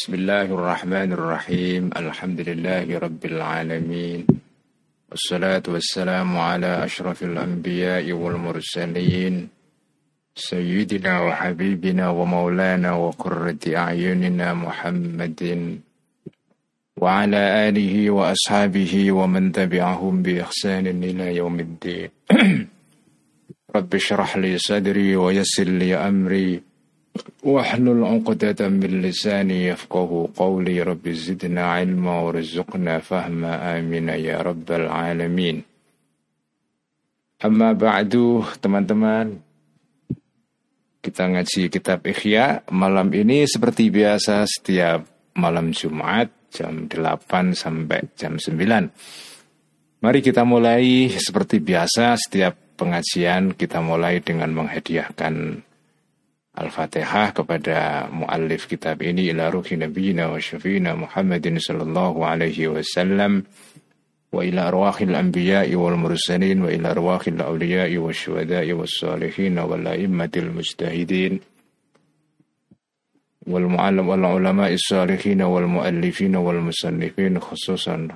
بسم الله الرحمن الرحيم الحمد لله رب العالمين والصلاة والسلام على أشرف الأنبياء والمرسلين سيدنا وحبيبنا ومولانا وقرة أعيننا محمد وعلى آله وأصحابه ومن تبعهم بإحسان إلى يوم الدين رب اشرح لي صدري ويسر لي أمري واحلل عقدة من لساني يفقه قولي رب زدنا علما ورزقنا فهما آمين يا رب العالمين Amma ba'du teman-teman Kita ngaji kitab Ikhya Malam ini seperti biasa setiap malam Jumat Jam 8 sampai jam 9 Mari kita mulai seperti biasa Setiap pengajian kita mulai dengan menghadiahkan Al-Fatihah kepada muallif kitab ini ila ruhi nabiyina wa syafina Muhammadin sallallahu alaihi wasallam wa ila arwahil anbiya'i wal mursalin wa ila arwahil awliya'i wa syuhada'i was salihin wal a'immatil mujtahidin wal mu'allim wal ulama'i salihin wal muallifin wal musannifin khususan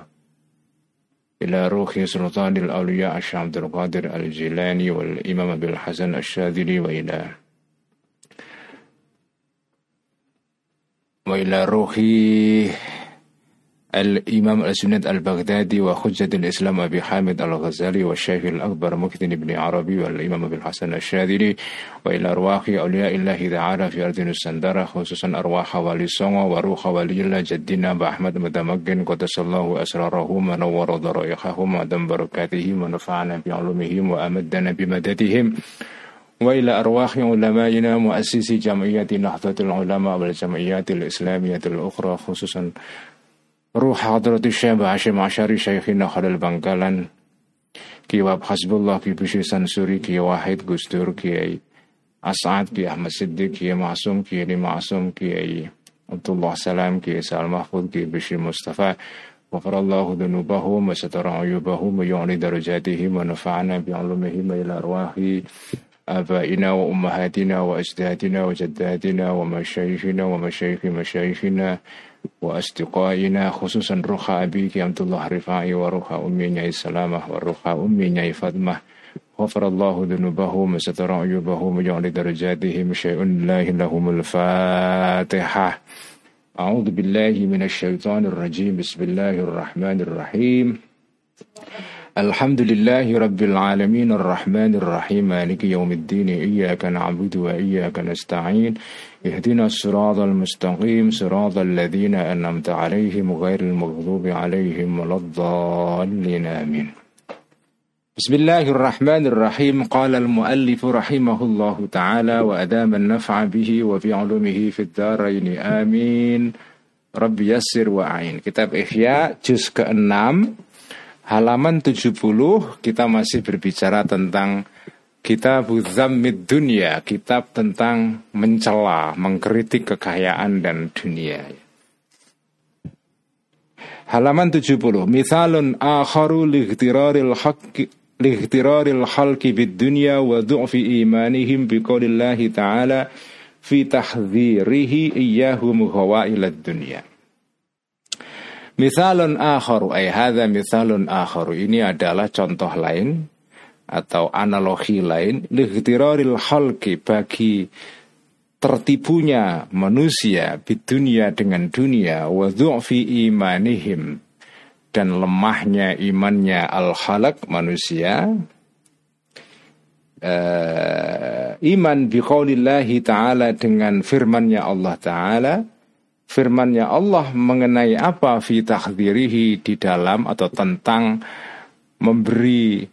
إلى روح سلطان الأولياء الشيخ عبد القادر الجيلاني والإمام أبي الحسن الشاذلي وإلى وإلى روح الإمام السنة البغدادي وحجة الإسلام أبي حامد الغزالي والشيخ الأكبر مكتن بن عربي والإمام أبي الحسن الشاذلي وإلى أرواح أولياء الله تعالى في أرض السندرة خصوصا أرواح ولي صنع وروح ولي الله جدنا بأحمد متمكن قدس الله أسراره ونور ضرائحهم ودم بركاتهم ونفعنا بعلومهم وأمدنا بمددهم. وإلى أرواح علمائنا مؤسسي جمعية نهضة العلماء والجمعيات الإسلامية الأخرى خصوصا روح حضرة الشيخ هاشم عشاري شيخنا خلال بنغالان كي واب حسب الله كي بشي سنسوري كي واحد قستور كي أسعد كي أحمد صديق كي معصوم كي لي معصوم كي عبد الله سلام كي سال محفوظ كي بشي مصطفى. غفر الله ذنوبهم وستر عيوبهم ويعلي درجاتهم ونفعنا بعلومهم إلى أرواح آبائنا وأمهاتنا وأجدادنا وجداتنا ومشايخنا ومشايخ مشايخنا وأصدقائنا خصوصا روح أبيك عبد الله رفاعي وروح أمي نعي سلامة وروح أمي نعي فاطمة. غفر الله ذنوبهم وستر عيوبهم وجعل درجاتهم شيء الله لهم الفاتحة. أعوذ بالله من الشيطان الرجيم. بسم الله الرحمن الرحيم. الحمد لله رب العالمين الرحمن الرحيم مالك يوم الدين إياك نعبد وإياك نستعين اهدنا الصراط المستقيم صراط الذين أنعمت عليهم غير المغضوب عليهم ولا الضالين آمين. بسم الله الرحمن الرحيم قال المؤلف رحمه الله تعالى وأدام النفع به وفي علومه في الدارين آمين. رب يسر وأعين. كتاب إحياء جزء ke-6 halaman 70 kita masih berbicara tentang kitab Zammid Dunia, kitab tentang mencela, mengkritik kekayaan dan dunia. Halaman 70. Mithalun akharu lightiraril haqqi lightiraril khalqi bid dunya wa du'fi imanihim biqaulillahi ta'ala fi tahdhirihi iyyahum ghawailad dunya. Misalun akharu. Ay hadza misalun akharu. Ini adalah contoh lain atau analogi lain lightiraril khalqi bagi tertipunya manusia di dunia dengan dunia wa fi imanihim. Dan lemahnya imannya al khalaq manusia uh, iman biqaulillahi ta'ala dengan firmannya Allah ta'ala firmannya Allah mengenai apa fi takhdirihi di dalam atau tentang memberi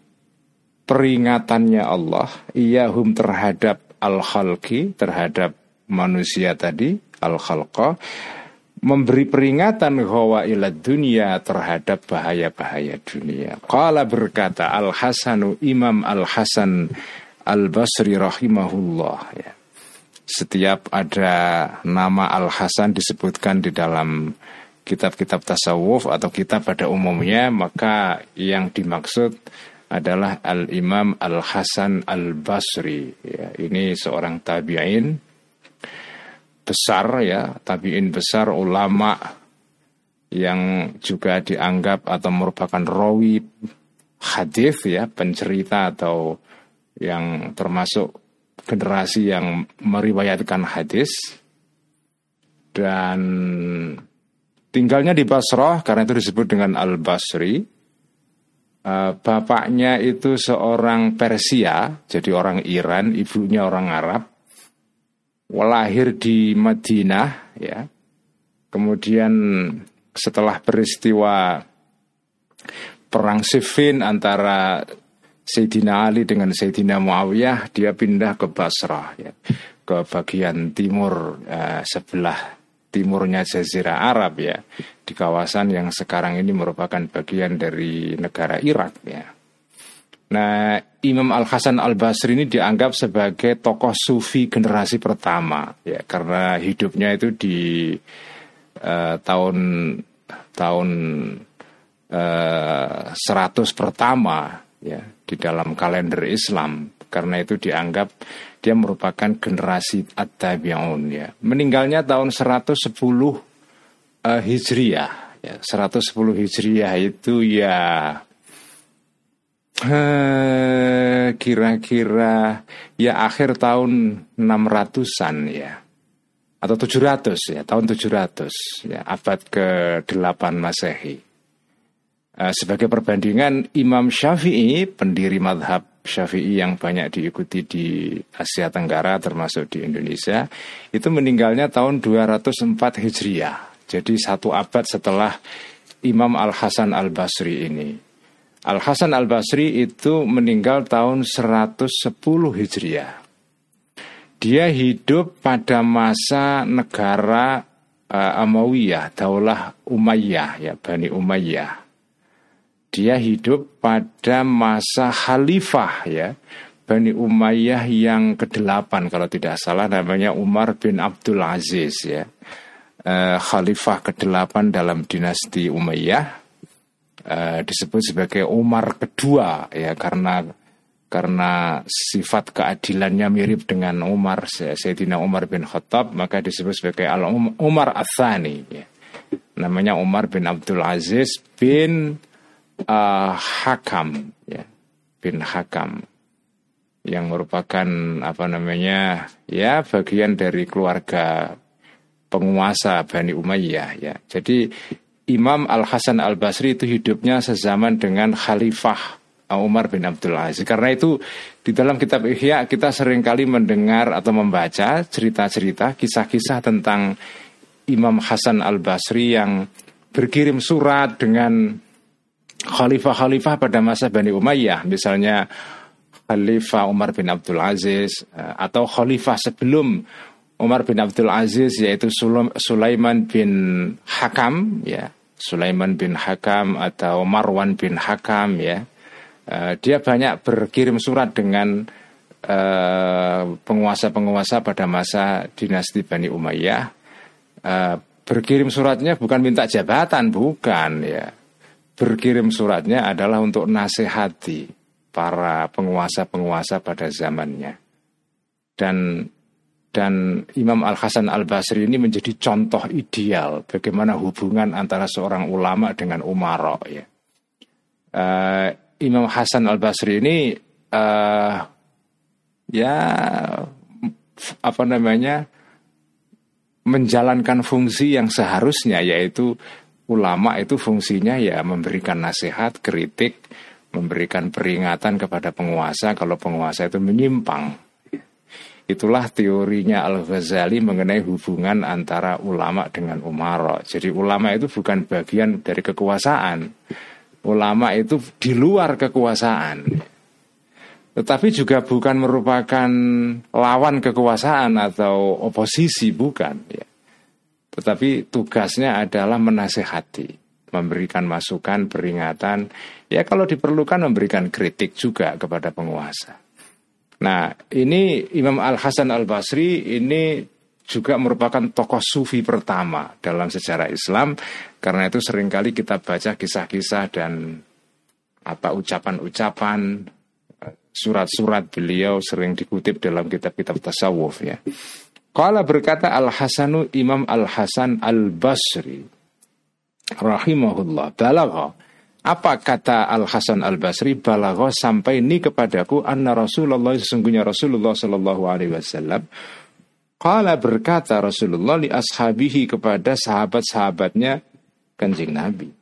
peringatannya Allah iyahum terhadap al-khalqi terhadap manusia tadi al-khalqa memberi peringatan bahwa ila dunia terhadap bahaya-bahaya dunia. Qala berkata Al-Hasanu Imam Al-Hasan Al-Basri rahimahullah ya setiap ada nama Al Hasan disebutkan di dalam kitab-kitab tasawuf atau kitab pada umumnya maka yang dimaksud adalah Al Imam Al Hasan Al Basri ya, ini seorang tabi'in besar ya, tabiin besar ulama yang juga dianggap atau merupakan rawi hadis ya, pencerita atau yang termasuk generasi yang meriwayatkan hadis dan tinggalnya di Basrah karena itu disebut dengan Al Basri Uh, bapaknya itu seorang Persia, jadi orang Iran, ibunya orang Arab. Lahir di Madinah, ya. Kemudian setelah peristiwa perang Siffin antara Sayyidina Ali dengan Sayyidina Muawiyah, dia pindah ke Basrah, ya, ke bagian timur uh, sebelah timurnya Jazirah Arab ya. Di kawasan yang sekarang ini merupakan bagian dari negara Irak ya. Nah, Imam Al Hasan Al Basri ini dianggap sebagai tokoh sufi generasi pertama ya. Karena hidupnya itu di uh, tahun tahun eh, 100 pertama ya di dalam kalender Islam karena itu dianggap dia merupakan generasi At-Tabi'un ya. Meninggalnya tahun 110 uh, Hijriah ya. 110 Hijriah itu ya eh, kira-kira ya akhir tahun 600-an ya atau 700 ya tahun 700 ya abad ke-8 Masehi. Uh, sebagai perbandingan Imam Syafi'i pendiri madhab Syafi'i yang banyak diikuti di Asia Tenggara termasuk di Indonesia itu meninggalnya tahun 204 Hijriah. Jadi satu abad setelah Imam Al Hasan Al Basri ini. Al Hasan Al Basri itu meninggal tahun 110 Hijriah. Dia hidup pada masa negara uh, Amawiyah, Daulah Umayyah ya, Bani Umayyah dia hidup pada masa khalifah ya Bani Umayyah yang ke-8 kalau tidak salah namanya Umar bin Abdul Aziz ya. Uh, khalifah ke-8 dalam dinasti Umayyah uh, disebut sebagai Umar kedua ya karena karena sifat keadilannya mirip dengan Umar Sayyidina Umar bin Khattab maka disebut sebagai Al Umar Athani ya. namanya Umar bin Abdul Aziz bin uh, Hakam ya bin Hakam yang merupakan apa namanya ya bagian dari keluarga penguasa Bani Umayyah ya. Jadi Imam Al Hasan Al Basri itu hidupnya sezaman dengan Khalifah Umar bin Abdul Aziz. Karena itu di dalam kitab Ihya kita sering kali mendengar atau membaca cerita-cerita kisah-kisah tentang Imam Hasan Al Basri yang berkirim surat dengan khalifah-khalifah pada masa Bani Umayyah, misalnya Khalifah Umar bin Abdul Aziz eh, atau khalifah sebelum Umar bin Abdul Aziz yaitu Sulaiman bin Hakam ya, Sulaiman bin Hakam atau Marwan bin Hakam ya. Eh, dia banyak berkirim surat dengan eh, penguasa-penguasa pada masa dinasti Bani Umayyah. berkirim suratnya bukan minta jabatan, bukan ya berkirim suratnya adalah untuk nasihati para penguasa-penguasa pada zamannya. Dan dan Imam Al Hasan Al Basri ini menjadi contoh ideal bagaimana hubungan antara seorang ulama dengan umaro ya. Uh, Imam Hasan Al Basri ini uh, ya apa namanya menjalankan fungsi yang seharusnya yaitu ulama itu fungsinya ya memberikan nasihat, kritik, memberikan peringatan kepada penguasa kalau penguasa itu menyimpang. Itulah teorinya Al-Ghazali mengenai hubungan antara ulama dengan umaro. Jadi ulama itu bukan bagian dari kekuasaan. Ulama itu di luar kekuasaan. Tetapi juga bukan merupakan lawan kekuasaan atau oposisi, bukan. Ya. Tetapi tugasnya adalah menasehati, memberikan masukan, peringatan, ya kalau diperlukan memberikan kritik juga kepada penguasa. Nah, ini Imam Al Hasan Al Basri ini juga merupakan tokoh sufi pertama dalam sejarah Islam karena itu sering kali kita baca kisah-kisah dan apa ucapan-ucapan surat-surat beliau sering dikutip dalam kitab-kitab tasawuf ya. Kala berkata Al Hasanu Imam Al Hasan Al Basri rahimahullah balagha. Apa kata Al Hasan Al Basri balagha sampai ini kepadaku anna Rasulullah sesungguhnya Rasulullah Shallallahu Alaihi Wasallam. Kala berkata Rasulullah li ashabihi kepada sahabat-sahabatnya kanjeng Nabi.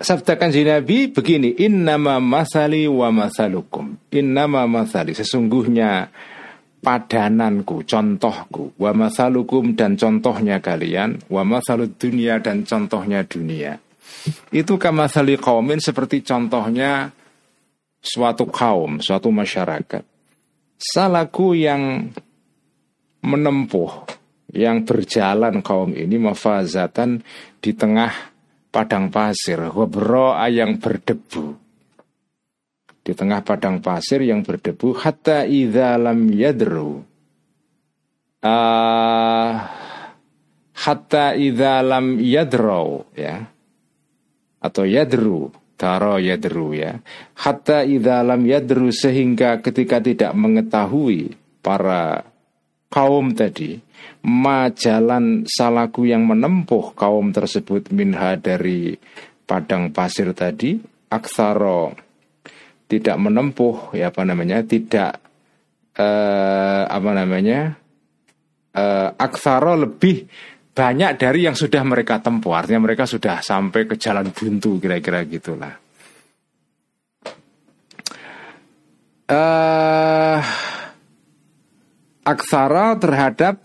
Sabda kanjeng Nabi begini, Innama masali wa masalukum. Innama masali, sesungguhnya padananku, contohku, wa masalukum dan contohnya kalian, wa masalud dunia dan contohnya dunia. Itu kamasali kaumin seperti contohnya suatu kaum, suatu masyarakat. Salaku yang menempuh, yang berjalan kaum ini mafazatan di tengah padang pasir, wabroa yang berdebu. Di tengah padang pasir yang berdebu, hatta idza lam yadru. Uh, hatta idza lam yadru ya. Atau yadru Daro yadru ya. Hatta idza lam yadru sehingga ketika tidak mengetahui para kaum tadi ma jalan salaku yang menempuh kaum tersebut minha dari padang pasir tadi aksaro tidak menempuh ya apa namanya tidak eh, apa namanya eh, aksaro lebih banyak dari yang sudah mereka tempuh. Artinya mereka sudah sampai ke jalan buntu kira-kira gitulah. Uh, aksara terhadap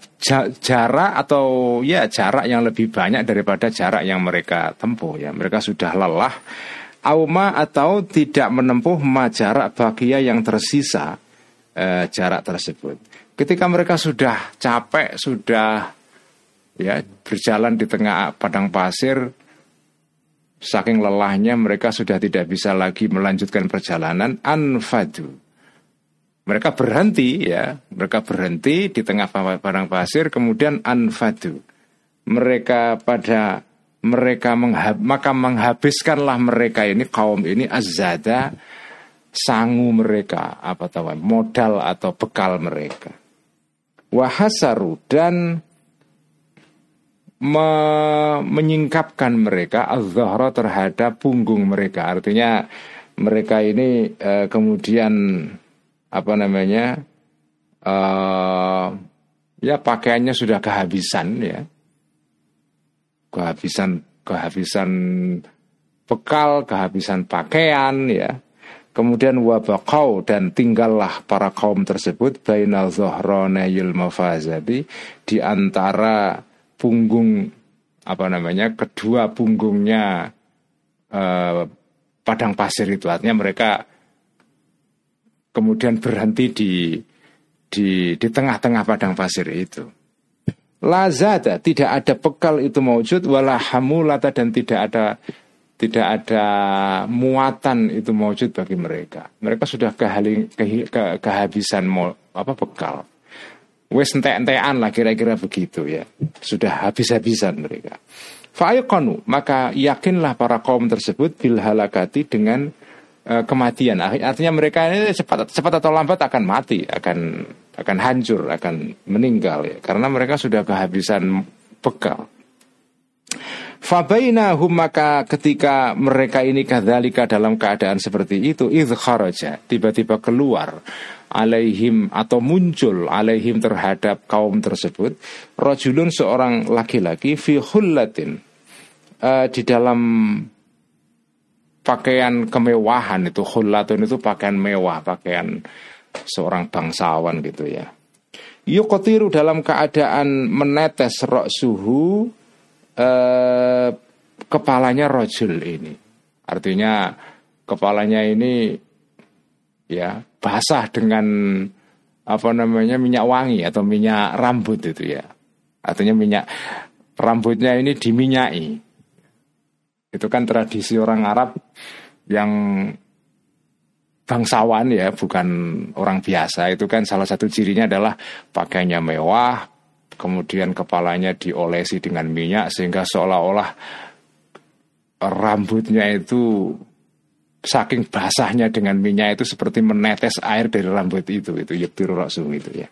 jarak atau ya jarak yang lebih banyak daripada jarak yang mereka tempuh ya. Mereka sudah lelah. Auma atau tidak menempuh jarak bagia yang tersisa uh, jarak tersebut. Ketika mereka sudah capek sudah ya berjalan di tengah padang pasir saking lelahnya mereka sudah tidak bisa lagi melanjutkan perjalanan. Anfadu mereka berhenti ya. Mereka berhenti di tengah padang pasir kemudian anfadu. Mereka pada mereka menghab, maka menghabiskanlah mereka ini kaum ini azada sangu mereka apa tahu modal atau bekal mereka. Wahasaru dan me menyingkapkan mereka az terhadap punggung mereka. Artinya mereka ini e, kemudian apa namanya? E, ya pakaiannya sudah kehabisan ya. Kehabisan kehabisan bekal, kehabisan pakaian ya. Kemudian wabakau dan tinggallah para kaum tersebut bainal zohronayil mafazadi di antara punggung apa namanya kedua punggungnya eh, padang pasir itu artinya mereka kemudian berhenti di di di tengah-tengah padang pasir itu. Lazada tidak ada bekal itu maujud wala hamulata dan tidak ada tidak ada muatan itu maujud bagi mereka. Mereka sudah kehali, ke, ke, kehabisan mo, apa bekal. Wes entek-entekan lah kira-kira begitu ya. Sudah habis-habisan mereka. Fa'ayqanu, maka yakinlah para kaum tersebut bil halakati dengan kematian. Artinya mereka ini cepat cepat atau lambat akan mati, akan akan hancur, akan meninggal ya. Karena mereka sudah kehabisan bekal. Fabainahum maka ketika mereka ini kadzalika dalam keadaan seperti itu idh kharaja tiba-tiba keluar alaihim atau muncul alaihim terhadap kaum tersebut rajulun seorang laki-laki fi hullatin uh, di dalam pakaian kemewahan itu hullatun itu pakaian mewah pakaian seorang bangsawan gitu ya. Yukotiru dalam keadaan menetes rok suhu uh, kepalanya rojul ini. Artinya kepalanya ini ya basah dengan apa namanya minyak wangi atau minyak rambut itu ya. Artinya minyak rambutnya ini diminyai itu kan tradisi orang Arab yang bangsawan ya bukan orang biasa. Itu kan salah satu cirinya adalah pakainya mewah kemudian kepalanya diolesi dengan minyak sehingga seolah-olah rambutnya itu saking basahnya dengan minyak itu seperti menetes air dari rambut itu. Itu yaktiru itu ya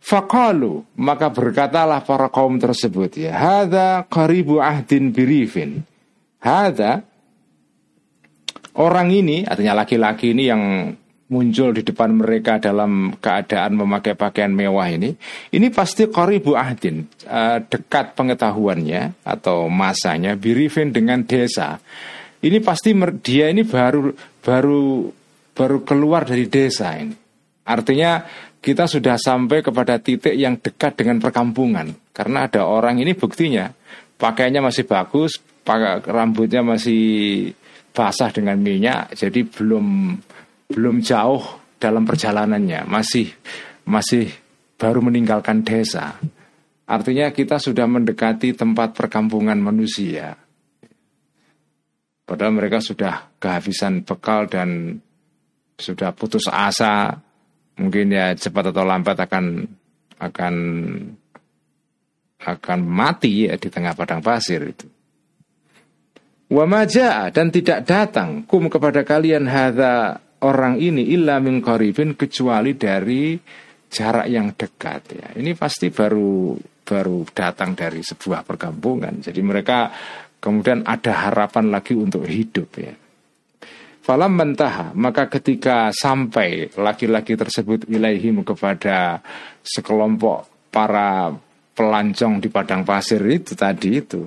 Fakalu maka berkatalah para kaum tersebut ya hada karibu ahdin birifin hada orang ini artinya laki-laki ini yang muncul di depan mereka dalam keadaan memakai pakaian mewah ini, ini pasti koribu ahdin, uh, dekat pengetahuannya atau masanya, birifin dengan desa. Ini pasti dia ini baru baru baru keluar dari desa ini. Artinya kita sudah sampai kepada titik yang dekat dengan perkampungan. Karena ada orang ini buktinya pakaiannya masih bagus, rambutnya masih basah dengan minyak, jadi belum belum jauh dalam perjalanannya, masih masih baru meninggalkan desa. Artinya kita sudah mendekati tempat perkampungan manusia. Padahal mereka sudah kehabisan bekal dan sudah putus asa. Mungkin ya cepat atau lambat akan akan akan mati ya di tengah padang pasir itu. Wa dan tidak datang kum kepada kalian hadza orang ini illa min kecuali dari jarak yang dekat ya. Ini pasti baru baru datang dari sebuah perkampungan. Jadi mereka kemudian ada harapan lagi untuk hidup ya. Falam mentaha, maka ketika sampai laki-laki tersebut ilaihim kepada sekelompok para pelancong di padang pasir itu tadi itu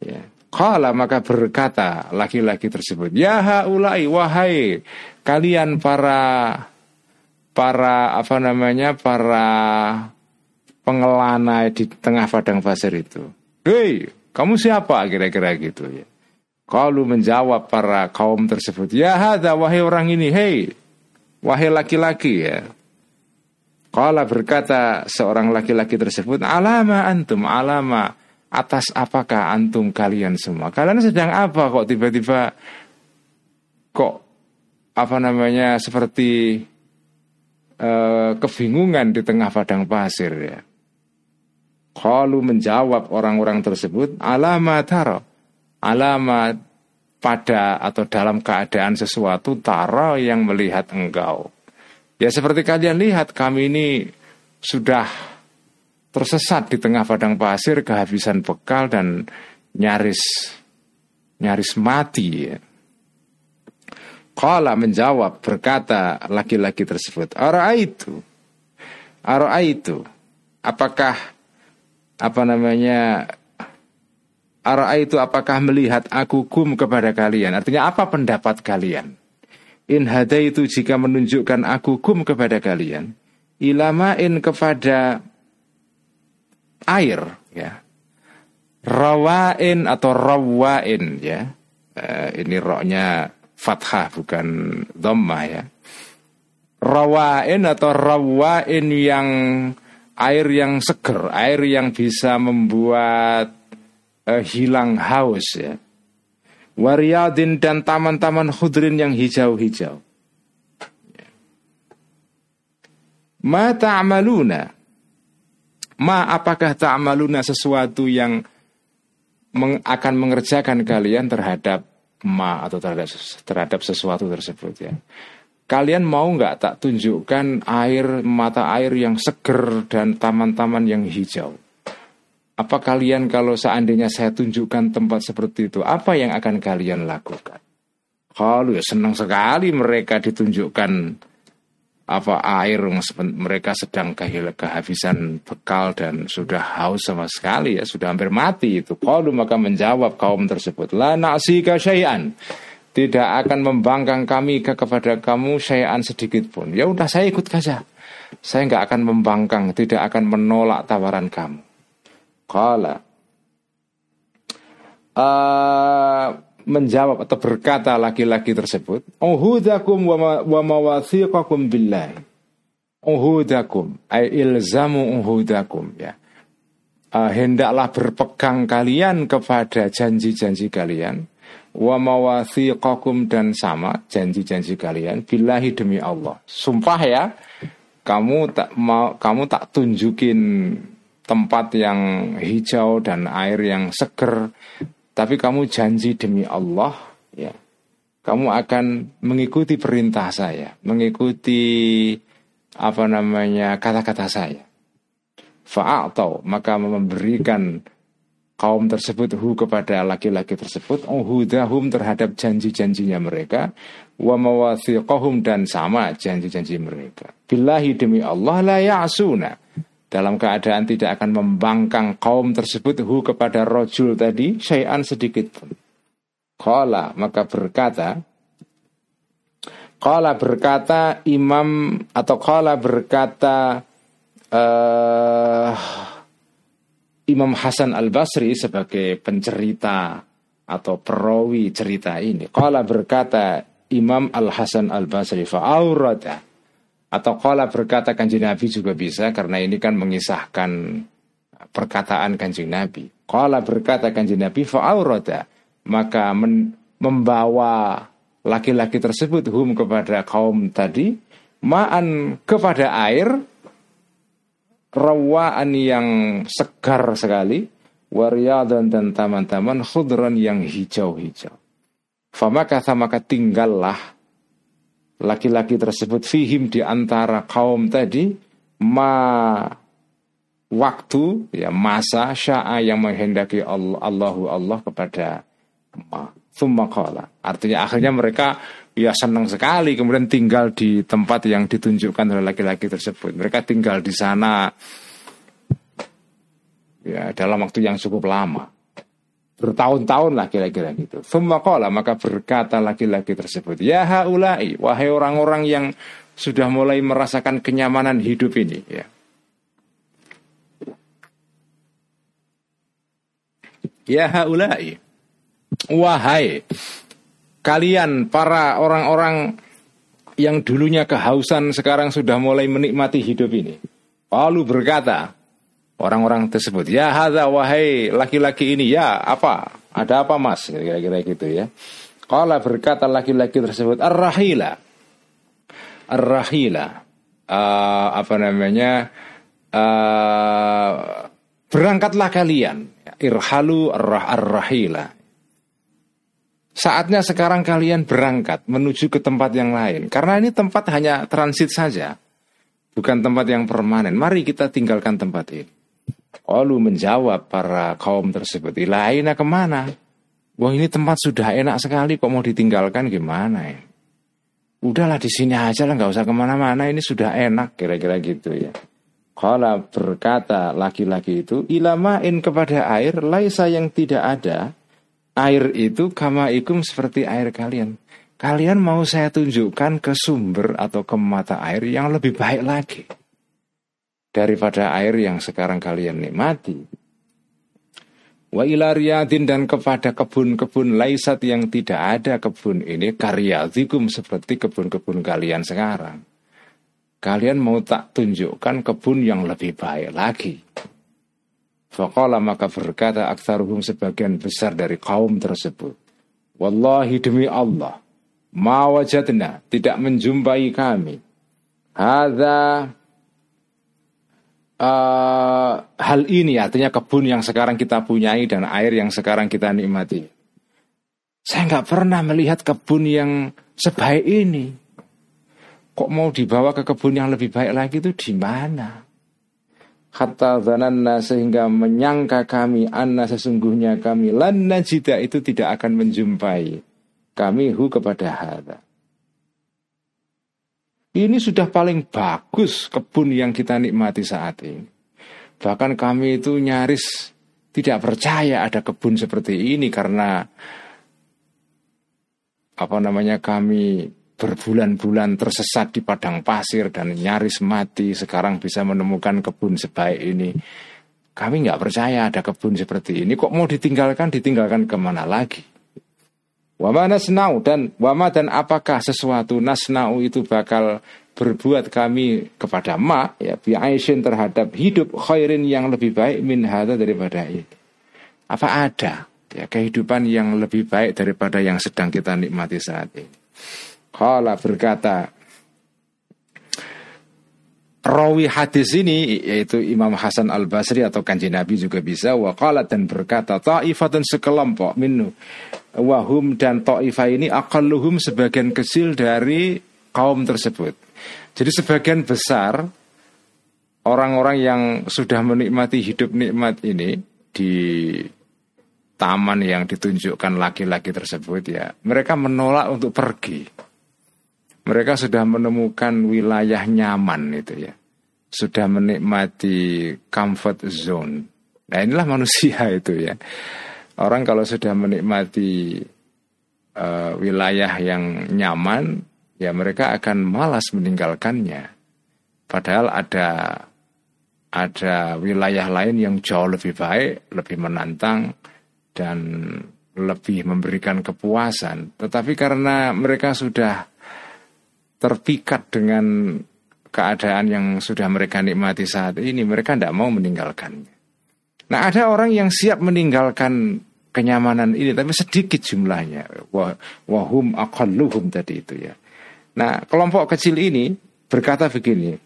ya Kala maka berkata laki-laki tersebut, Ya haulai wahai kalian para para apa namanya para pengelana di tengah padang pasir itu. Hei, kamu siapa kira-kira gitu ya. Kalau menjawab para kaum tersebut, ya hada wahai orang ini, hei, wahai laki-laki ya. Kala berkata seorang laki-laki tersebut, alama antum, alama atas apakah antum kalian semua? Kalian sedang apa kok tiba-tiba kok apa namanya seperti uh, kebingungan di tengah padang pasir ya. Kalau menjawab orang-orang tersebut alamat taro alamat pada atau dalam keadaan sesuatu taro yang melihat engkau. Ya seperti kalian lihat kami ini sudah tersesat di tengah padang pasir, kehabisan bekal dan nyaris nyaris mati. Kala menjawab berkata laki-laki tersebut, Ara itu, Ara itu, apakah apa namanya Ara itu apakah melihat aku kum kepada kalian? Artinya apa pendapat kalian? In itu jika menunjukkan aku kum kepada kalian, ilamain kepada air ya rawain atau rawain ya uh, ini roknya fathah bukan dhammah ya rawain atau rawain yang air yang seger air yang bisa membuat uh, hilang haus ya Wariyadin dan taman-taman khudrin yang hijau-hijau. Mata amaluna Ma apakah ta'maluna sesuatu yang meng, akan mengerjakan kalian terhadap ma atau terhadap terhadap sesuatu tersebut ya. Kalian mau nggak tak tunjukkan air mata air yang seger dan taman-taman yang hijau? Apa kalian kalau seandainya saya tunjukkan tempat seperti itu, apa yang akan kalian lakukan? Kalau ya senang sekali mereka ditunjukkan apa air mereka sedang kehabisan bekal dan sudah haus sama sekali ya sudah hampir mati itu. Kalau maka menjawab kaum tersebut la nasika syai'an. Tidak akan membangkang kami ke kepada kamu syai'an sedikit pun. Ya udah saya ikut saja. Saya nggak akan membangkang tidak akan menolak tawaran kamu kala uh, menjawab atau berkata laki-laki tersebut, "Uhudakum wa mawathiqakum billah." Uhudakum ay ilzamu uhudakum ya. Uh, hendaklah berpegang kalian kepada janji-janji kalian wa mawathiqakum dan sama janji-janji kalian billahi demi Allah. Sumpah ya, kamu tak mau kamu tak tunjukin tempat yang hijau dan air yang seger tapi kamu janji demi Allah ya kamu akan mengikuti perintah saya, mengikuti apa namanya kata-kata saya. Fa'atau maka memberikan kaum tersebut hu kepada laki-laki tersebut uhudahum terhadap janji-janjinya mereka wa mawathiqahum dan sama janji-janji mereka. Billahi demi Allah la ya'suna dalam keadaan tidak akan membangkang kaum tersebut hu kepada rojul tadi syai'an sedikit pun. Kala maka berkata Kala berkata Imam atau kala berkata uh, Imam Hasan Al Basri sebagai pencerita atau perawi cerita ini. Kala berkata Imam Al Hasan Al Basri fa'aurata atau kala berkata kanji Nabi juga bisa karena ini kan mengisahkan perkataan kanjeng Nabi. Kala berkata kanjeng Nabi fa'aurata maka membawa laki-laki tersebut hum kepada kaum tadi ma'an kepada air rawaan yang segar sekali wariyadan dan taman-taman khudran yang hijau-hijau famaka maka tinggallah laki-laki tersebut fihim di antara kaum tadi ma waktu ya masa sya'a yang menghendaki Allah Allahu Allah kepada Thumma Artinya akhirnya mereka ya senang sekali kemudian tinggal di tempat yang ditunjukkan oleh laki-laki tersebut. Mereka tinggal di sana ya dalam waktu yang cukup lama. Bertahun-tahun lah kira-kira gitu. Thumma maka berkata laki-laki tersebut, "Ya haulai, wahai orang-orang yang sudah mulai merasakan kenyamanan hidup ini ya. Ya haulai, Wahai kalian para orang-orang yang dulunya kehausan sekarang sudah mulai menikmati hidup ini. Lalu berkata orang-orang tersebut, ya hadza wahai laki-laki ini, ya apa? Ada apa mas? Kira-kira gitu ya. Kala berkata laki-laki tersebut, ar-rahila. Ar-rahila. Uh, apa namanya? Uh, berangkatlah kalian. Irhalu ar-rahila. Saatnya sekarang kalian berangkat menuju ke tempat yang lain. Karena ini tempat hanya transit saja. Bukan tempat yang permanen. Mari kita tinggalkan tempat ini. Lalu menjawab para kaum tersebut. Ilaina ke mana? Wah ini tempat sudah enak sekali kok mau ditinggalkan gimana ya? Udahlah di sini aja lah nggak usah ke mana-mana ini sudah enak kira-kira gitu ya. Kalau berkata laki-laki itu ilamain kepada air laisa yang tidak ada air itu kama ikum seperti air kalian. Kalian mau saya tunjukkan ke sumber atau ke mata air yang lebih baik lagi daripada air yang sekarang kalian nikmati. Wa ilariyadin dan kepada kebun-kebun laisat yang tidak ada kebun ini karyatikum seperti kebun-kebun kalian sekarang. Kalian mau tak tunjukkan kebun yang lebih baik lagi. Faqala maka berkata aksaruhum sebagian besar dari kaum tersebut. Wallahi demi Allah, ma wajadna tidak menjumpai kami. Hadza uh, hal ini artinya kebun yang sekarang kita punyai dan air yang sekarang kita nikmati. Saya nggak pernah melihat kebun yang sebaik ini. Kok mau dibawa ke kebun yang lebih baik lagi itu di mana? hatta zananna sehingga menyangka kami anna sesungguhnya kami lan najida itu tidak akan menjumpai kami hu kepada hada. Ini sudah paling bagus kebun yang kita nikmati saat ini. Bahkan kami itu nyaris tidak percaya ada kebun seperti ini karena apa namanya kami berbulan-bulan tersesat di padang pasir dan nyaris mati sekarang bisa menemukan kebun sebaik ini. Kami nggak percaya ada kebun seperti ini. Kok mau ditinggalkan? Ditinggalkan ke mana lagi wama nasnau dan wama dan apakah sesuatu nasnau itu bakal berbuat kami kepada ma ya bi'aishin terhadap hidup khairin yang lebih baik min hada daripada ini apa ada ya kehidupan yang lebih baik daripada yang sedang kita nikmati saat ini? Kala berkata Rawi hadis ini yaitu Imam Hasan Al Basri atau kanji Nabi juga bisa wakala dan berkata ta'ifatun sekelompok minu wahum dan Taifah ini aqalluhum sebagian kecil dari kaum tersebut. Jadi sebagian besar orang-orang yang sudah menikmati hidup nikmat ini di taman yang ditunjukkan laki-laki tersebut ya, mereka menolak untuk pergi. Mereka sudah menemukan wilayah nyaman itu ya. Sudah menikmati comfort zone. Nah, inilah manusia itu ya. Orang kalau sudah menikmati uh, wilayah yang nyaman, ya mereka akan malas meninggalkannya. Padahal ada ada wilayah lain yang jauh lebih baik, lebih menantang dan lebih memberikan kepuasan. Tetapi karena mereka sudah terpikat dengan keadaan yang sudah mereka nikmati saat ini, mereka tidak mau meninggalkannya. Nah ada orang yang siap meninggalkan kenyamanan ini, tapi sedikit jumlahnya. Wahum akalluhum tadi itu ya. Nah kelompok kecil ini berkata begini,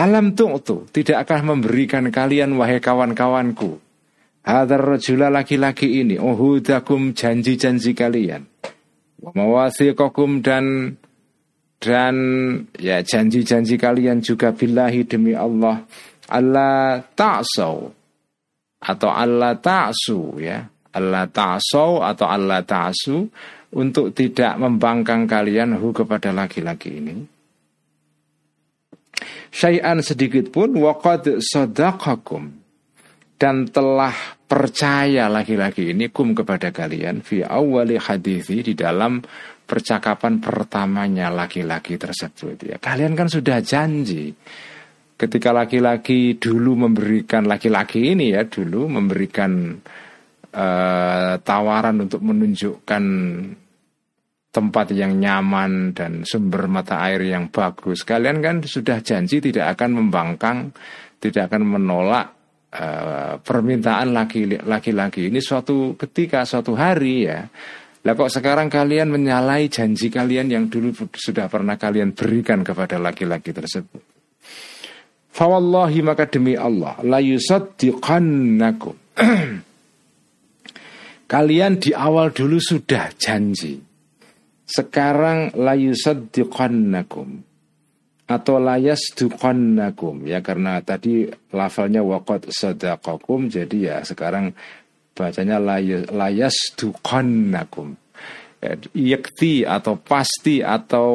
Alam tu'tu tidak akan memberikan kalian wahai kawan-kawanku. Hadar rajula laki-laki ini uhudakum janji-janji kalian. Mawathiqakum dan dan ya janji-janji kalian juga billahi demi Allah Allah ta'sau atau Allah ta'su ya Allah ta'sau atau Allah ta'su untuk tidak membangkang kalian hu kepada laki-laki ini. Syai'an sedikit pun waqad sadaqakum dan telah percaya laki-laki ini kum kepada kalian fi awali hadithi di dalam percakapan pertamanya laki-laki tersebut. Ya kalian kan sudah janji ketika laki-laki dulu memberikan laki-laki ini ya dulu memberikan uh, tawaran untuk menunjukkan tempat yang nyaman dan sumber mata air yang bagus. Kalian kan sudah janji tidak akan membangkang, tidak akan menolak uh, permintaan laki-laki ini suatu ketika, suatu hari ya. Lah kok sekarang kalian menyalahi janji kalian yang dulu sudah pernah kalian berikan kepada laki-laki tersebut. Fawallahi maka demi Allah la yusaddiqannakum. kalian di awal dulu sudah janji. Sekarang layusaddiqannakum atau layasduqannakum ya karena tadi lafalnya waqad sadaqakum. Jadi ya sekarang bacanya layasduqannakum ya, yakti atau pasti atau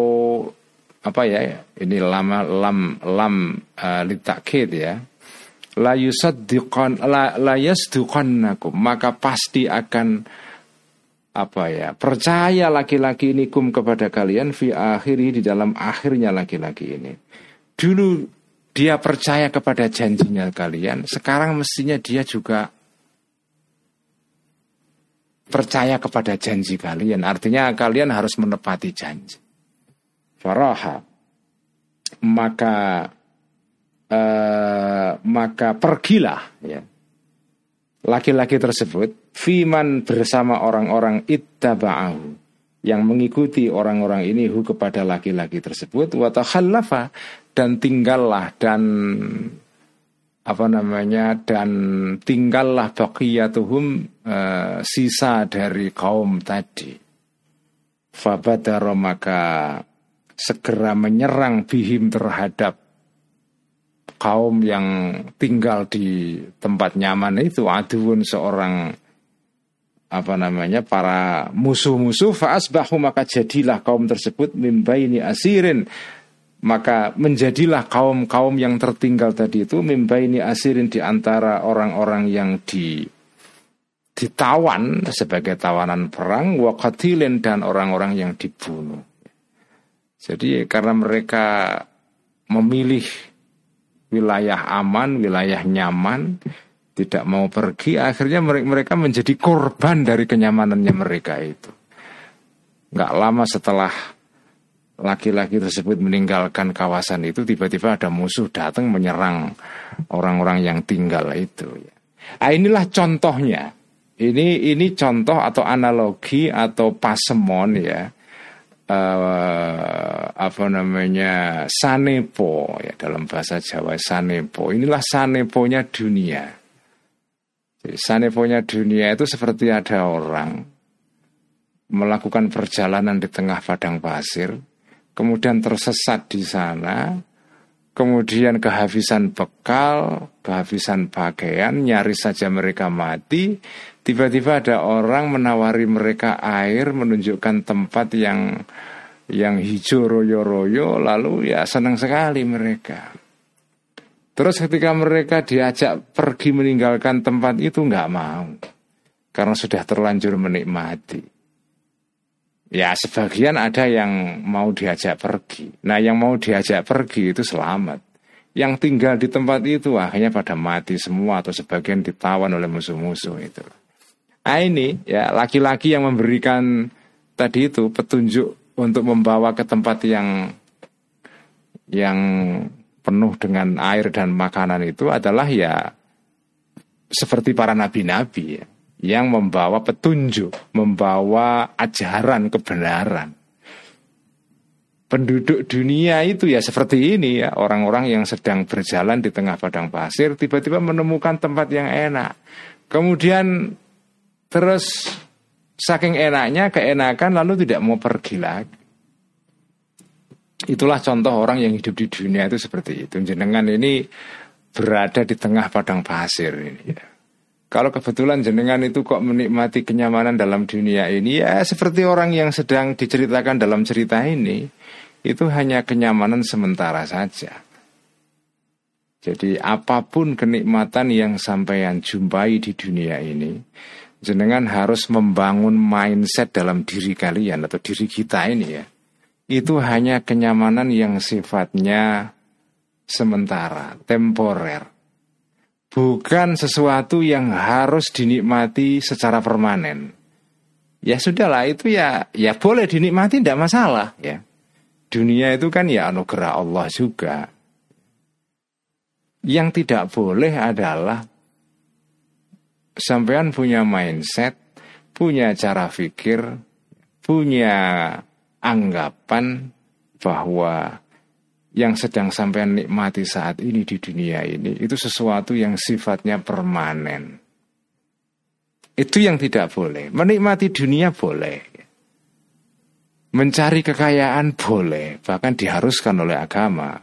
apa ya ini lama lam lam uh, litakid ya la yusaddiqan la, maka pasti akan apa ya percaya laki-laki ini kum kepada kalian fi akhiri di dalam akhirnya laki-laki ini. Dulu dia percaya kepada janjinya kalian sekarang mestinya dia juga percaya kepada janji kalian. Artinya kalian harus menepati janji. Faraha maka uh, maka pergilah ya. Laki-laki tersebut fiman bersama orang-orang ittaba'ahu yang mengikuti orang-orang ini hu kepada laki-laki tersebut watakhallafa dan tinggallah dan apa namanya dan tinggallah baqiyatuhum uh, sisa dari kaum tadi. Fabadaro maka segera menyerang bihim terhadap kaum yang tinggal di tempat nyaman itu aduun seorang apa namanya para musuh-musuh faasbahu maka jadilah kaum tersebut mimbaini asirin maka menjadilah kaum-kaum yang tertinggal tadi itu mimbaini asirin di antara orang-orang yang di ditawan sebagai tawanan perang wakatilin dan orang-orang yang dibunuh. Jadi karena mereka memilih wilayah aman, wilayah nyaman, tidak mau pergi, akhirnya mereka menjadi korban dari kenyamanannya mereka itu. Nggak lama setelah laki-laki tersebut meninggalkan kawasan itu, tiba-tiba ada musuh datang menyerang orang-orang yang tinggal itu. Nah, inilah contohnya. Ini ini contoh atau analogi atau pasemon ya uh, apa namanya sanepo ya dalam bahasa Jawa sanepo. Inilah saneponya dunia. Jadi saneponya dunia itu seperti ada orang melakukan perjalanan di tengah padang pasir, kemudian tersesat di sana, kemudian kehabisan bekal, kehabisan pakaian, nyaris saja mereka mati. Tiba-tiba ada orang menawari mereka air, menunjukkan tempat yang yang hijau royo-royo, lalu ya senang sekali mereka. Terus ketika mereka diajak pergi meninggalkan tempat itu nggak mau, karena sudah terlanjur menikmati. Ya sebagian ada yang mau diajak pergi. Nah yang mau diajak pergi itu selamat. Yang tinggal di tempat itu akhirnya pada mati semua atau sebagian ditawan oleh musuh-musuh itu. Nah ini ya laki-laki yang memberikan tadi itu petunjuk untuk membawa ke tempat yang yang penuh dengan air dan makanan itu adalah ya seperti para nabi-nabi ya yang membawa petunjuk, membawa ajaran kebenaran. Penduduk dunia itu ya seperti ini ya, orang-orang yang sedang berjalan di tengah padang pasir tiba-tiba menemukan tempat yang enak. Kemudian terus saking enaknya keenakan lalu tidak mau pergi lagi. Itulah contoh orang yang hidup di dunia itu seperti itu. Jenengan ini berada di tengah padang pasir ini ya. Kalau kebetulan jenengan itu kok menikmati kenyamanan dalam dunia ini ya seperti orang yang sedang diceritakan dalam cerita ini itu hanya kenyamanan sementara saja. Jadi apa pun kenikmatan yang sampeyan jumpai di dunia ini, jenengan harus membangun mindset dalam diri kalian atau diri kita ini ya. Itu hanya kenyamanan yang sifatnya sementara, temporer bukan sesuatu yang harus dinikmati secara permanen. Ya sudahlah itu ya ya boleh dinikmati tidak masalah ya. Dunia itu kan ya anugerah Allah juga. Yang tidak boleh adalah sampean punya mindset, punya cara pikir, punya anggapan bahwa yang sedang sampai nikmati saat ini di dunia ini itu sesuatu yang sifatnya permanen. Itu yang tidak boleh. Menikmati dunia boleh. Mencari kekayaan boleh, bahkan diharuskan oleh agama.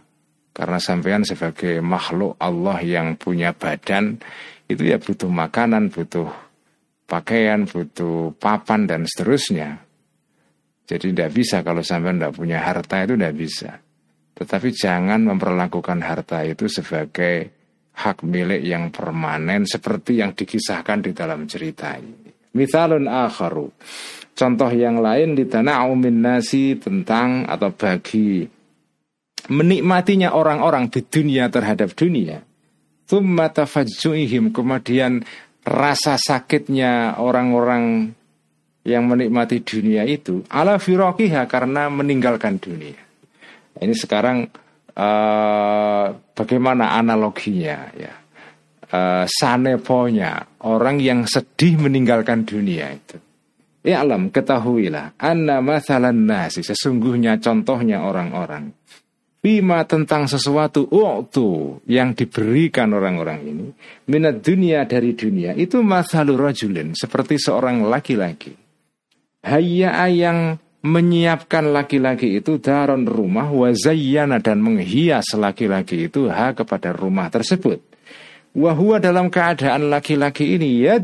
Karena sampean sebagai makhluk Allah yang punya badan itu ya butuh makanan, butuh pakaian, butuh papan dan seterusnya. Jadi tidak bisa kalau sampean tidak punya harta itu tidak bisa. Tetapi jangan memperlakukan harta itu sebagai hak milik yang permanen seperti yang dikisahkan di dalam cerita ini. Mithalun akharu. Contoh yang lain di tanah umin nasi tentang atau bagi menikmatinya orang-orang di dunia terhadap dunia. Thumma tafajju'ihim kemudian rasa sakitnya orang-orang yang menikmati dunia itu ala firokiha karena meninggalkan dunia. Ini sekarang uh, bagaimana analoginya ya? Uh, saneponya orang yang sedih meninggalkan dunia itu. Ya alam ketahuilah anna masalan nasi sesungguhnya contohnya orang-orang bima tentang sesuatu waktu yang diberikan orang-orang ini minat dunia dari dunia itu masalur rajulin seperti seorang laki-laki hayya yang menyiapkan laki-laki itu daron rumah wazayyana dan menghias laki-laki itu ha kepada rumah tersebut. Wahua dalam keadaan laki-laki ini ya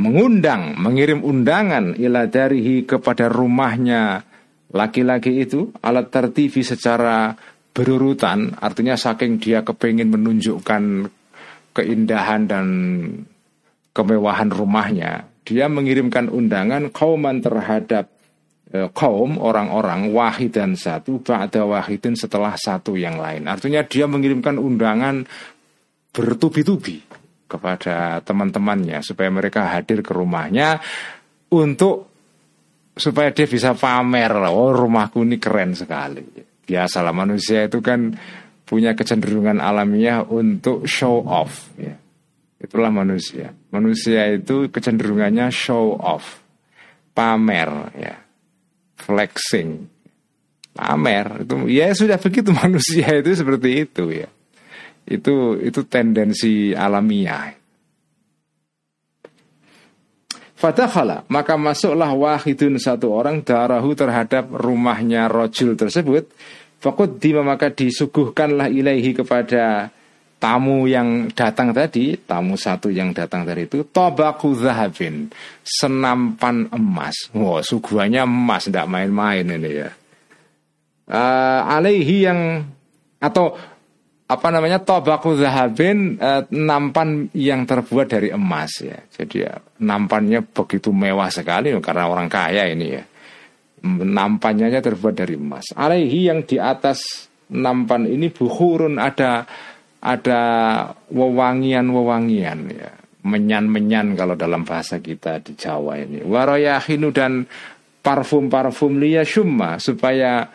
mengundang, mengirim undangan ila darihi kepada rumahnya laki-laki itu alat tertivi secara berurutan artinya saking dia kepingin menunjukkan keindahan dan kemewahan rumahnya dia mengirimkan undangan kauman terhadap e, kaum orang-orang wahid dan satu ba'da wahidin setelah satu yang lain. Artinya dia mengirimkan undangan bertubi-tubi kepada teman-temannya supaya mereka hadir ke rumahnya untuk supaya dia bisa pamer oh rumahku ini keren sekali. Biasalah manusia itu kan punya kecenderungan alamiah untuk show off ya. Itulah manusia. Manusia itu kecenderungannya show off, pamer, ya, flexing, pamer. Itu ya sudah begitu manusia itu seperti itu ya. Itu itu tendensi alamiah. Fadakhala, maka masuklah wahidun satu orang darahu terhadap rumahnya rojul tersebut. Fakut maka disuguhkanlah ilaihi kepada tamu yang datang tadi, tamu satu yang datang tadi itu tobaku zahabin, senampan emas. Wah, wow, suguhannya emas, tidak main-main ini ya. Uh, alaihi yang atau apa namanya tobaku zahabin eh, nampan yang terbuat dari emas ya. Jadi ya, nampannya begitu mewah sekali karena orang kaya ini ya. Nampannya terbuat dari emas. Alaihi yang di atas nampan ini buhurun ada ada wewangian-wewangian ya. Menyan-menyan kalau dalam bahasa kita di Jawa ini. Waroyahinu dan parfum-parfum liya syumma supaya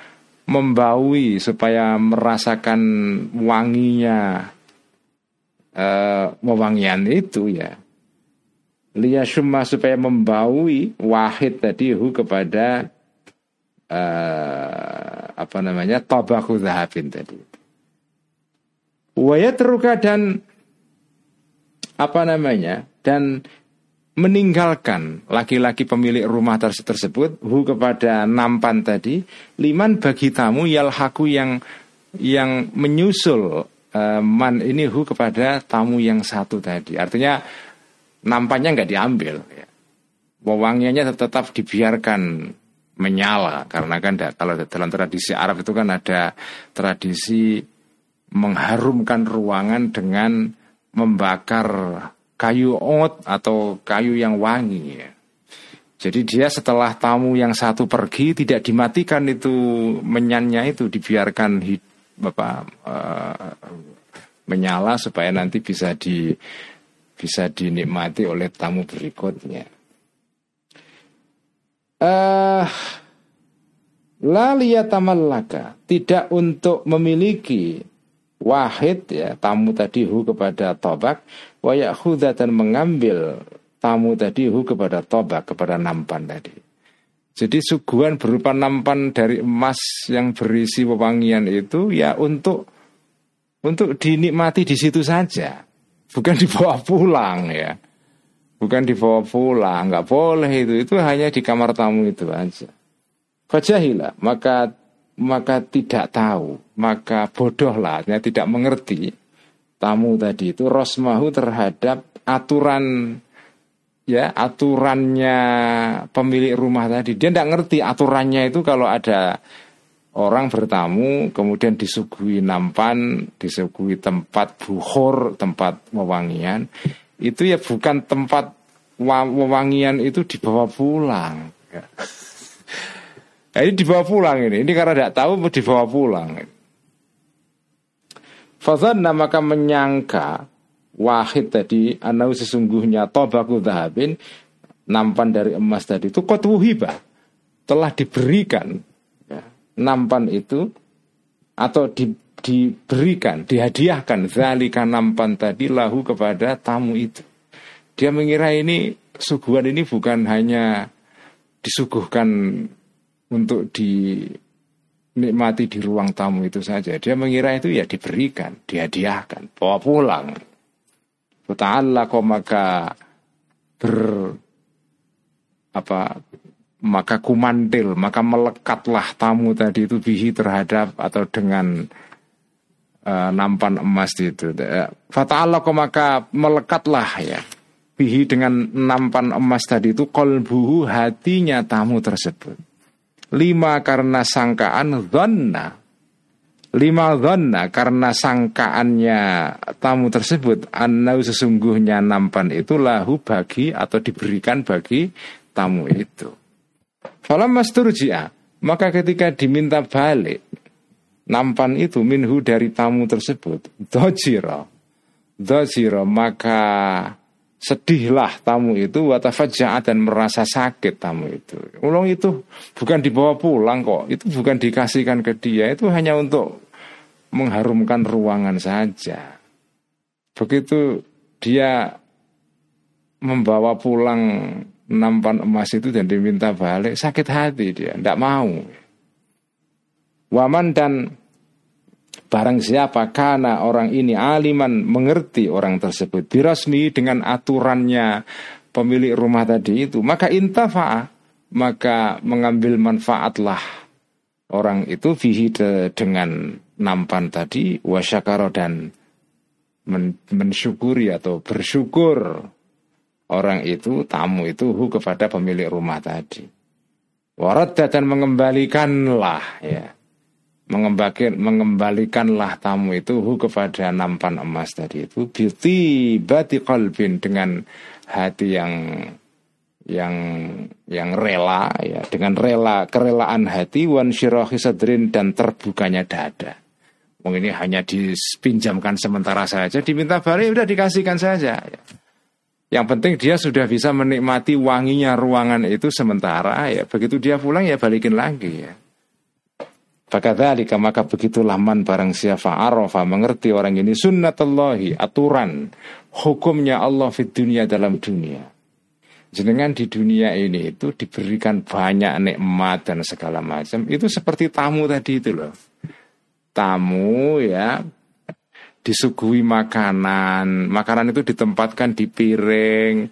membaui supaya merasakan wanginya uh, wewangian itu ya liyasumma supaya membaui wahid tadi hu kepada uh, apa namanya tabaku zahabin tadi waya teruka dan apa namanya dan meninggalkan laki-laki pemilik rumah tersebut hu kepada nampan tadi liman bagi tamu yalhaku yang yang menyusul uh, man ini hu kepada tamu yang satu tadi artinya nampannya nggak diambil ya. wewangiannya tetap dibiarkan menyala karena kan kalau dalam tradisi Arab itu kan ada tradisi mengharumkan ruangan dengan membakar kayu ot atau kayu yang wangi. Jadi dia setelah tamu yang satu pergi tidak dimatikan itu menyannya itu dibiarkan hid, apa, uh, menyala supaya nanti bisa di bisa dinikmati oleh tamu berikutnya. Uh, la liyatamallaka tidak untuk memiliki wahid ya tamu tadi hu kepada tobak wayak dan mengambil tamu tadi hu kepada tobak kepada nampan tadi. Jadi suguhan berupa nampan dari emas yang berisi wewangian itu ya untuk untuk dinikmati di situ saja. Bukan dibawa pulang ya. Bukan dibawa pulang nggak boleh itu. Itu hanya di kamar tamu itu aja. Fajahilah maka maka tidak tahu, maka bodohlah, ya, tidak mengerti. Tamu tadi itu rosmahu terhadap aturan ya aturannya pemilik rumah tadi. Dia tidak ngerti aturannya itu kalau ada orang bertamu kemudian disuguhi nampan disuguhi tempat buhor tempat wewangian. Itu ya bukan tempat wewangian itu dibawa pulang. Nah, ini dibawa pulang ini. Ini karena tidak tahu mau dibawa pulang. Fadhanna maka menyangka wahid tadi anau sesungguhnya tobaku dahabin nampan dari emas tadi itu kot wuhibah telah diberikan ya, nampan itu atau di, diberikan dihadiahkan zalika nampan tadi lahu kepada tamu itu dia mengira ini suguhan ini bukan hanya disuguhkan untuk dinikmati di ruang tamu itu saja. Dia mengira itu ya diberikan, dihadiahkan, bawa pulang. Ta'ala kok maka ber apa maka kumantil, maka melekatlah tamu tadi itu bihi terhadap atau dengan uh, nampan emas itu. Fata'ala kok maka melekatlah ya bihi dengan nampan emas tadi itu kolbuhu hatinya tamu tersebut. Lima karena sangkaan dhanna. Lima dhanna karena sangkaannya tamu tersebut. Annau sesungguhnya nampan itu lahu bagi atau diberikan bagi tamu itu. Falam masturji'a Maka ketika diminta balik Nampan itu minhu dari tamu tersebut. Dojiro Dojiro maka sedihlah tamu itu watafajja'at dan merasa sakit tamu itu. Ulung itu bukan dibawa pulang kok, itu bukan dikasihkan ke dia, itu hanya untuk mengharumkan ruangan saja. Begitu dia membawa pulang nampan emas itu dan diminta balik, sakit hati dia, tidak mau. Waman dan Barang siapa karena orang ini aliman mengerti orang tersebut birasmi dengan aturannya pemilik rumah tadi itu, maka intafa maka mengambil manfaatlah orang itu fihi dengan nampan tadi wasyakaro dan men mensyukuri atau bersyukur orang itu tamu itu hu kepada pemilik rumah tadi. Warat dan mengembalikanlah ya mengembalikanlah tamu itu hu kepada nampan emas tadi itu beauty bati dengan hati yang yang yang rela ya dengan rela kerelaan hati wan syirahi sadrin dan terbukanya dada. Mungkin ini hanya dipinjamkan sementara saja, diminta balik udah dikasihkan saja. Ya. Yang penting dia sudah bisa menikmati wanginya ruangan itu sementara ya. Begitu dia pulang ya balikin lagi ya. Fakadhalika maka begitulah man barang siapa arafa mengerti orang ini sunnatullahi aturan hukumnya Allah di dunia dalam dunia. Jenengan di dunia ini itu diberikan banyak nikmat dan segala macam. Itu seperti tamu tadi itu loh. Tamu ya disuguhi makanan. Makanan itu ditempatkan di piring,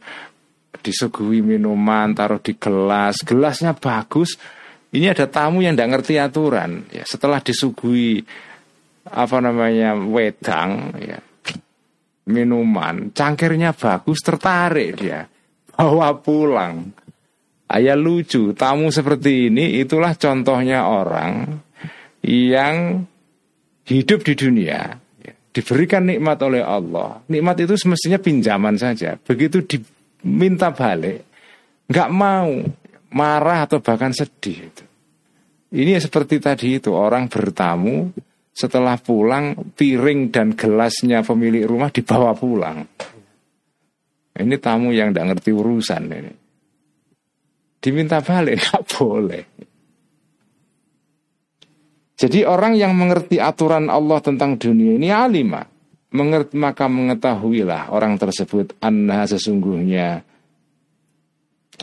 disuguhi minuman, taruh di gelas. Gelasnya bagus, ini ada tamu yang tidak ngerti aturan. Ya, setelah disuguhi apa namanya wedang, ya, minuman, cangkirnya bagus, tertarik dia, bawa pulang. Ayah lucu, tamu seperti ini itulah contohnya orang yang hidup di dunia, ya, diberikan nikmat oleh Allah. Nikmat itu semestinya pinjaman saja. Begitu diminta balik, nggak mau, marah atau bahkan sedih itu. Ini seperti tadi itu orang bertamu setelah pulang piring dan gelasnya pemilik rumah dibawa pulang. Ini tamu yang tidak ngerti urusan ini. Diminta balik nggak boleh. Jadi orang yang mengerti aturan Allah tentang dunia ini alima. Mengerti, maka mengetahuilah orang tersebut anna sesungguhnya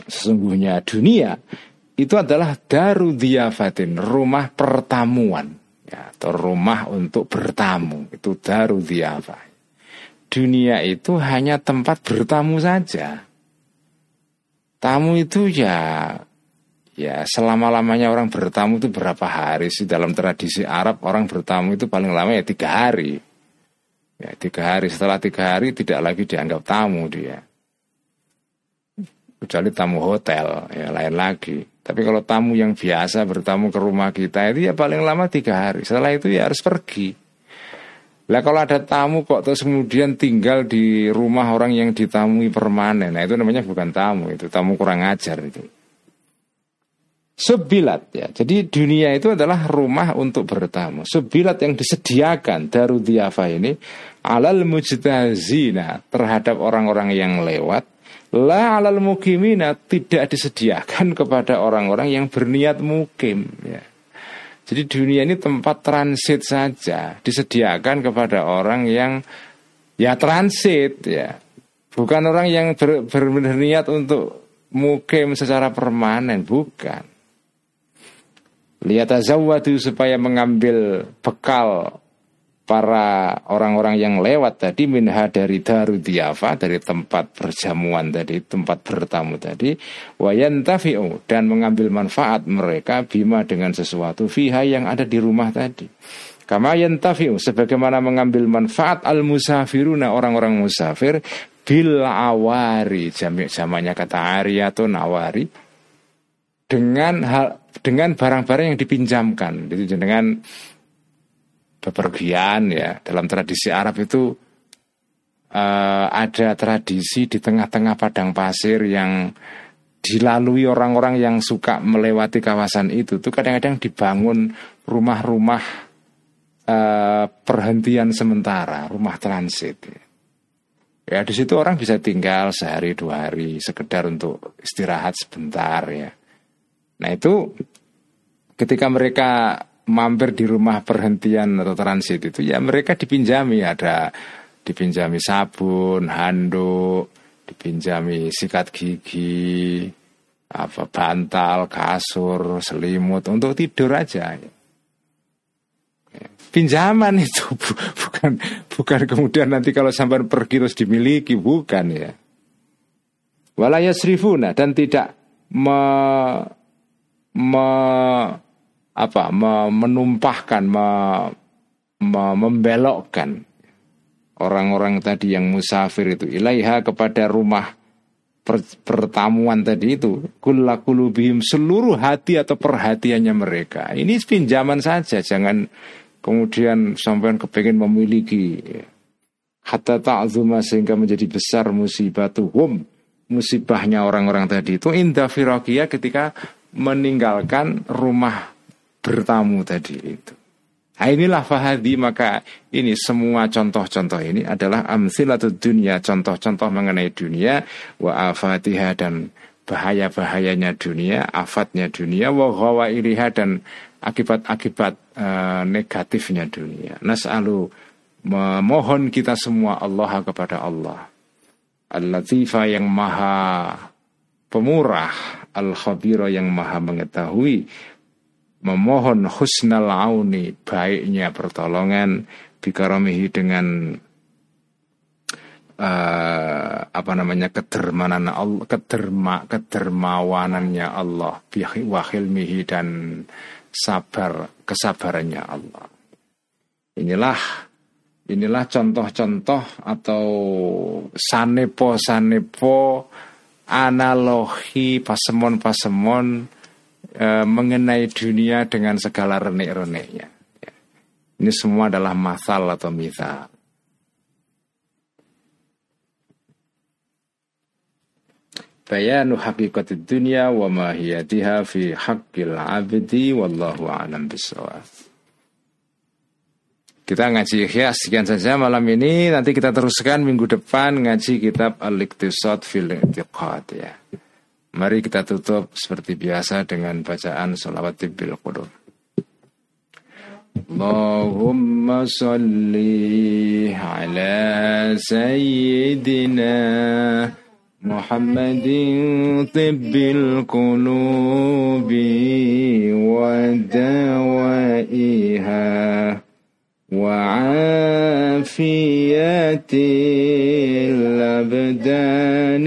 sesungguhnya dunia itu adalah daru diafatin, rumah pertamuan ya, atau rumah untuk bertamu. Itu daru diafat. Dunia itu hanya tempat bertamu saja. Tamu itu ya ya selama-lamanya orang bertamu itu berapa hari sih dalam tradisi Arab orang bertamu itu paling lama ya tiga hari. Ya tiga hari setelah tiga hari tidak lagi dianggap tamu dia kecuali tamu hotel ya lain lagi. Tapi kalau tamu yang biasa bertamu ke rumah kita itu ya paling lama tiga hari. Setelah itu ya harus pergi. Lah kalau ada tamu kok terus kemudian tinggal di rumah orang yang ditamui permanen. Nah itu namanya bukan tamu itu tamu kurang ajar itu. Sebilat ya. Jadi dunia itu adalah rumah untuk bertamu. Sebilat yang disediakan daru diafa ini alal mujtazina terhadap orang-orang yang lewat La alal mukimina tidak disediakan kepada orang-orang yang berniat mukim ya. Jadi dunia ini tempat transit saja disediakan kepada orang yang ya transit ya. Bukan orang yang ber, berniat untuk mukim secara permanen, bukan. Lihat azawadu supaya mengambil bekal para orang-orang yang lewat tadi minha dari daru diafa dari tempat perjamuan tadi tempat bertamu tadi wayantafi'u dan mengambil manfaat mereka bima dengan sesuatu fiha yang ada di rumah tadi. Kama yantafi'u sebagaimana mengambil manfaat al musafiruna orang-orang musafir bil awari jamik zamannya kata atau nawari dengan hal dengan barang-barang yang dipinjamkan itu dengan bepergian ya. Dalam tradisi Arab itu uh, ada tradisi di tengah-tengah padang pasir yang dilalui orang-orang yang suka melewati kawasan itu. Tuh kadang-kadang dibangun rumah-rumah uh, perhentian sementara rumah transit ya di situ orang bisa tinggal sehari dua hari sekedar untuk istirahat sebentar ya. Nah itu ketika mereka mampir di rumah perhentian atau transit itu ya mereka dipinjami ada dipinjami sabun, handuk, dipinjami sikat gigi, apa bantal, kasur, selimut untuk tidur aja. Pinjaman itu bukan bukan kemudian nanti kalau sampai pergi terus dimiliki bukan ya. Walayasrifuna dan tidak me, me, apa, me, menumpahkan, me, me, membelokkan orang-orang tadi yang musafir itu ilaiha kepada rumah per, pertamuan tadi itu kulakulubihim seluruh hati atau perhatiannya mereka. Ini pinjaman saja jangan kemudian sampai kepengen memiliki hatta ta'zuma sehingga menjadi besar musibah tuhum musibahnya orang-orang tadi itu. Indah ketika meninggalkan rumah bertamu tadi itu Nah inilah fahadi maka ini semua contoh-contoh ini adalah atau dunia contoh-contoh mengenai dunia wa afatiha dan bahaya-bahayanya dunia, afatnya dunia wa ghawairiha dan akibat-akibat uh, negatifnya dunia. Nas'alu memohon kita semua Allah kepada Allah. Al-Latifa yang maha pemurah, Al-Khabira yang maha mengetahui memohon husnal auni baiknya pertolongan bikaramihi dengan uh, apa namanya kedermanan Allah kederma kedermawanannya Allah wahilmihi dan sabar kesabarannya Allah. Inilah inilah contoh-contoh atau sanepo sanepo analogi pasemon-pasemon e, mengenai dunia dengan segala renik-reniknya. Ya. Ini semua adalah masal atau mithal. Bayanu haqiqatid dunia wa mahiyatiha fi haqqil abdi wallahu a'lam bisawab. Kita ngaji ya sekian saja malam ini nanti kita teruskan minggu depan ngaji kitab Al-Iqtisad fil I'tiqad ya. Mari kita tutup seperti biasa dengan bacaan salawat bil qudum. Allahumma salli ala sayyidina Muhammadin tibbil qulubi wa dawaiha وعافية الأبدان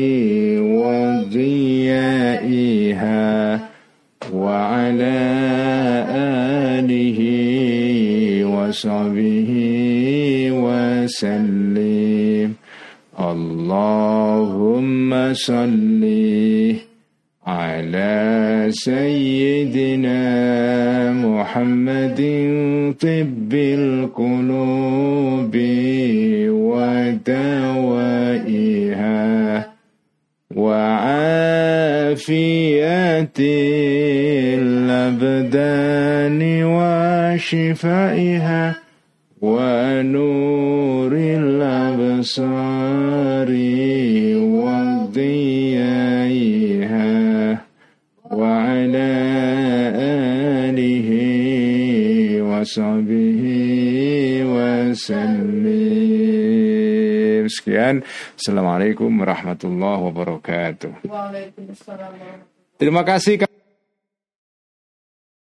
وصحبه وسلم. اللهم صل على سيدنا محمد طب القلوب ودوائها. وعافية الأبدان وشفائها ونور الأبصار وضيائها وعلى آله وصحبه وسلم. Sekian. Assalamualaikum warahmatullahi wabarakatuh. Terima kasih.